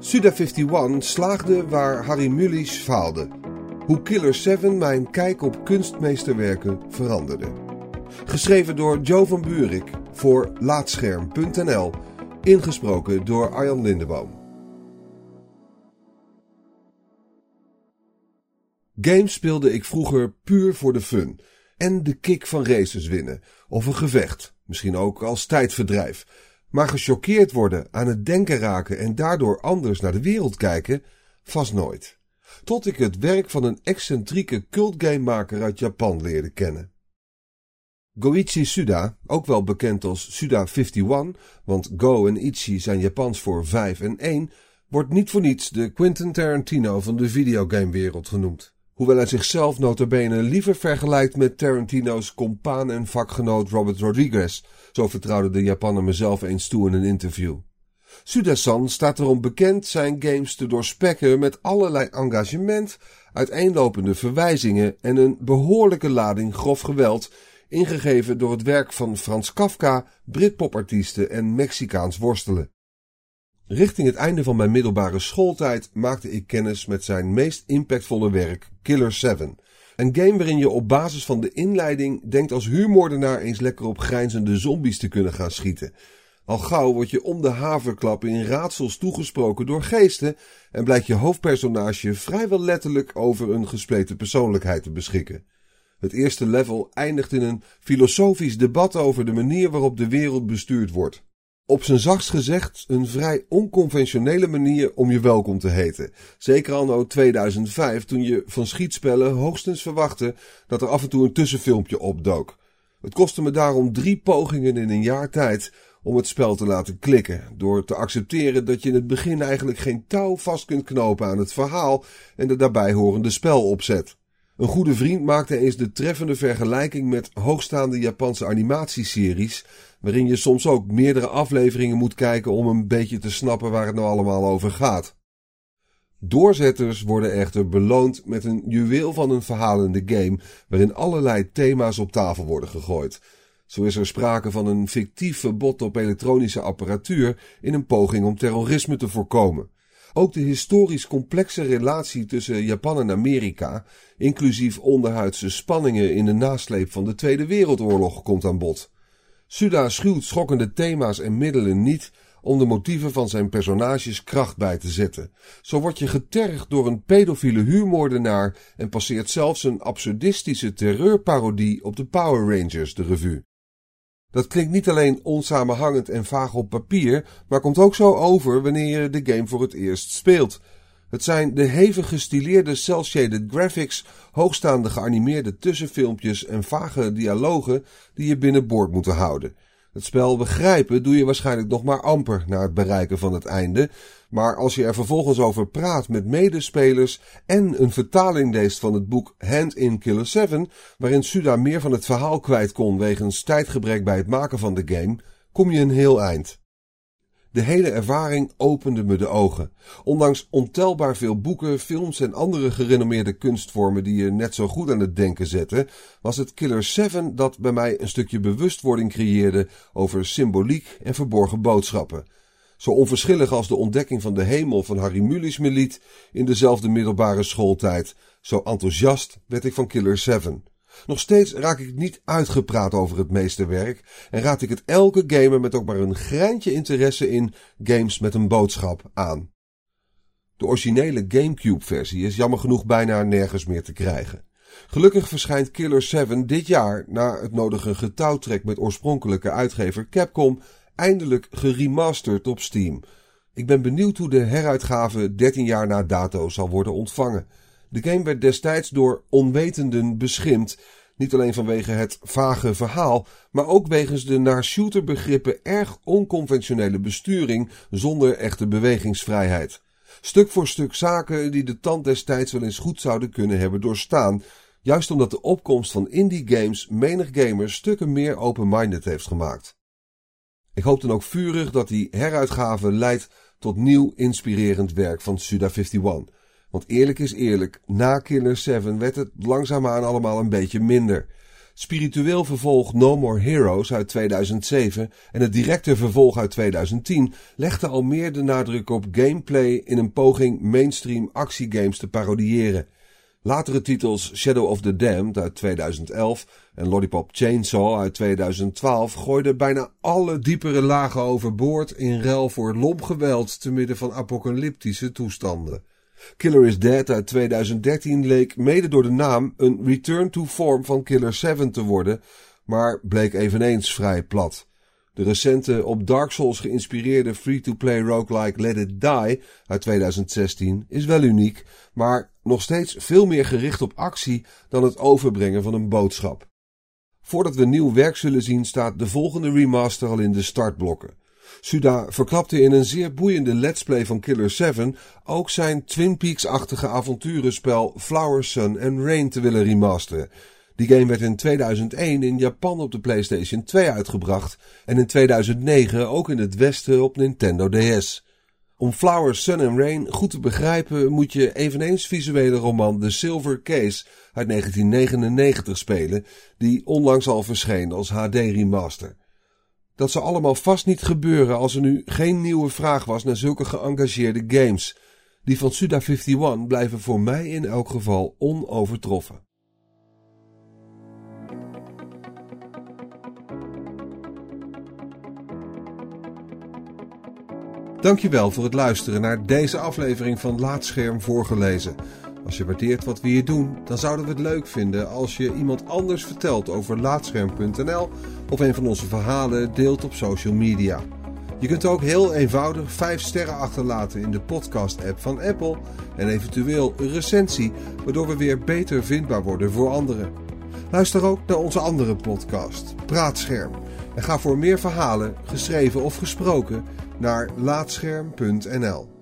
Suda51 slaagde waar Harry Mulisch faalde. Hoe Killer 7 mijn kijk op kunstmeesterwerken veranderde. Geschreven door Joe van Buurik voor Laatscherm.nl. Ingesproken door Arjan Lindeboom. Games speelde ik vroeger puur voor de fun en de kick van races winnen of een gevecht, misschien ook als tijdverdrijf. Maar gechoqueerd worden, aan het denken raken en daardoor anders naar de wereld kijken, vast nooit. Tot ik het werk van een excentrieke cultgamemaker uit Japan leerde kennen. Goichi Suda, ook wel bekend als Suda51, want Go en Ichi zijn Japans voor 5 en 1, wordt niet voor niets de Quentin Tarantino van de videogamewereld genoemd. Hoewel hij zichzelf notabene liever vergelijkt met Tarantino's compaan en vakgenoot Robert Rodriguez, zo vertrouwde de Japaner mezelf eens toe in een interview. Sudasan staat erom bekend zijn games te doorspekken met allerlei engagement, uiteenlopende verwijzingen en een behoorlijke lading grof geweld, ingegeven door het werk van Frans Kafka, Britpopartiesten en Mexicaans worstelen. Richting het einde van mijn middelbare schooltijd maakte ik kennis met zijn meest impactvolle werk, Killer 7. Een game waarin je op basis van de inleiding denkt als huurmoordenaar eens lekker op grijnzende zombies te kunnen gaan schieten. Al gauw word je om de haverklap in raadsels toegesproken door geesten en blijkt je hoofdpersonage vrijwel letterlijk over een gespleten persoonlijkheid te beschikken. Het eerste level eindigt in een filosofisch debat over de manier waarop de wereld bestuurd wordt. Op zijn zachtst gezegd een vrij onconventionele manier om je welkom te heten. Zeker anno 2005 toen je van schietspellen hoogstens verwachtte dat er af en toe een tussenfilmpje opdook. Het kostte me daarom drie pogingen in een jaar tijd om het spel te laten klikken. Door te accepteren dat je in het begin eigenlijk geen touw vast kunt knopen aan het verhaal en de daarbij horende spelopzet. Een goede vriend maakte eens de treffende vergelijking met hoogstaande Japanse animatieseries, waarin je soms ook meerdere afleveringen moet kijken om een beetje te snappen waar het nou allemaal over gaat. Doorzetters worden echter beloond met een juweel van een verhalende game, waarin allerlei thema's op tafel worden gegooid. Zo is er sprake van een fictief verbod op elektronische apparatuur in een poging om terrorisme te voorkomen. Ook de historisch complexe relatie tussen Japan en Amerika, inclusief onderhuidse spanningen in de nasleep van de Tweede Wereldoorlog, komt aan bod. Suda schuwt schokkende thema's en middelen niet om de motieven van zijn personages kracht bij te zetten. Zo word je getergd door een pedofiele huurmoordenaar en passeert zelfs een absurdistische terreurparodie op de Power Rangers de revue. Dat klinkt niet alleen onsamenhangend en vaag op papier, maar komt ook zo over wanneer je de game voor het eerst speelt. Het zijn de hevig gestileerde cel-shaded graphics, hoogstaande geanimeerde tussenfilmpjes en vage dialogen die je binnenboord moeten houden. Het spel begrijpen doe je waarschijnlijk nog maar amper na het bereiken van het einde, maar als je er vervolgens over praat met medespelers en een vertaling leest van het boek Hand in Killer 7, waarin Suda meer van het verhaal kwijt kon wegens tijdgebrek bij het maken van de game, kom je een heel eind. De hele ervaring opende me de ogen. Ondanks ontelbaar veel boeken, films en andere gerenommeerde kunstvormen die je net zo goed aan het denken zetten, was het Killer 7 dat bij mij een stukje bewustwording creëerde over symboliek en verborgen boodschappen. Zo onverschillig als de ontdekking van de hemel van Harry Mulisch me liet in dezelfde middelbare schooltijd, zo enthousiast werd ik van Killer 7. Nog steeds raak ik niet uitgepraat over het meesterwerk en raad ik het elke gamer met ook maar een greintje interesse in games met een boodschap aan. De originele GameCube-versie is jammer genoeg bijna nergens meer te krijgen. Gelukkig verschijnt Killer 7 dit jaar, na het nodige getouwtrek met oorspronkelijke uitgever Capcom, eindelijk geremasterd op Steam. Ik ben benieuwd hoe de heruitgave 13 jaar na dato zal worden ontvangen. De game werd destijds door onwetenden beschimd. Niet alleen vanwege het vage verhaal, maar ook wegens de naar shooterbegrippen erg onconventionele besturing zonder echte bewegingsvrijheid. Stuk voor stuk zaken die de tand destijds wel eens goed zouden kunnen hebben doorstaan, juist omdat de opkomst van indie games menig gamer stukken meer open-minded heeft gemaakt. Ik hoop dan ook vurig dat die heruitgave leidt tot nieuw inspirerend werk van Suda51. Want eerlijk is eerlijk, na Killer 7 werd het langzaamaan allemaal een beetje minder. Spiritueel vervolg No More Heroes uit 2007 en het directe vervolg uit 2010 legden al meer de nadruk op gameplay in een poging mainstream actiegames te parodiëren. Latere titels Shadow of the Damned uit 2011 en Lollipop Chainsaw uit 2012 gooiden bijna alle diepere lagen overboord in ruil voor lomgeweld te midden van apocalyptische toestanden. Killer is Dead uit 2013 leek mede door de naam een return to form van Killer 7 te worden, maar bleek eveneens vrij plat. De recente op Dark Souls geïnspireerde free-to-play roguelike Let It Die uit 2016 is wel uniek, maar nog steeds veel meer gericht op actie dan het overbrengen van een boodschap. Voordat we nieuw werk zullen zien staat de volgende remaster al in de startblokken. Suda verklapte in een zeer boeiende let's play van Killer 7 ook zijn Twin Peaks-achtige avonturenspel Flower, Sun and Rain te willen remasteren. Die game werd in 2001 in Japan op de PlayStation 2 uitgebracht en in 2009 ook in het Westen op Nintendo DS. Om Flower, Sun and Rain goed te begrijpen moet je eveneens visuele roman The Silver Case uit 1999 spelen, die onlangs al verscheen als HD remaster. Dat zou allemaal vast niet gebeuren als er nu geen nieuwe vraag was naar zulke geëngageerde games. Die van Suda51 blijven voor mij in elk geval onovertroffen. Dankjewel voor het luisteren naar deze aflevering van Laatscherm voorgelezen. Als je waardeert wat we hier doen, dan zouden we het leuk vinden als je iemand anders vertelt over laatscherm.nl of een van onze verhalen deelt op social media. Je kunt ook heel eenvoudig 5 sterren achterlaten in de podcast-app van Apple en eventueel een recensie, waardoor we weer beter vindbaar worden voor anderen. Luister ook naar onze andere podcast, Praatscherm. En ga voor meer verhalen, geschreven of gesproken, naar laatscherm.nl.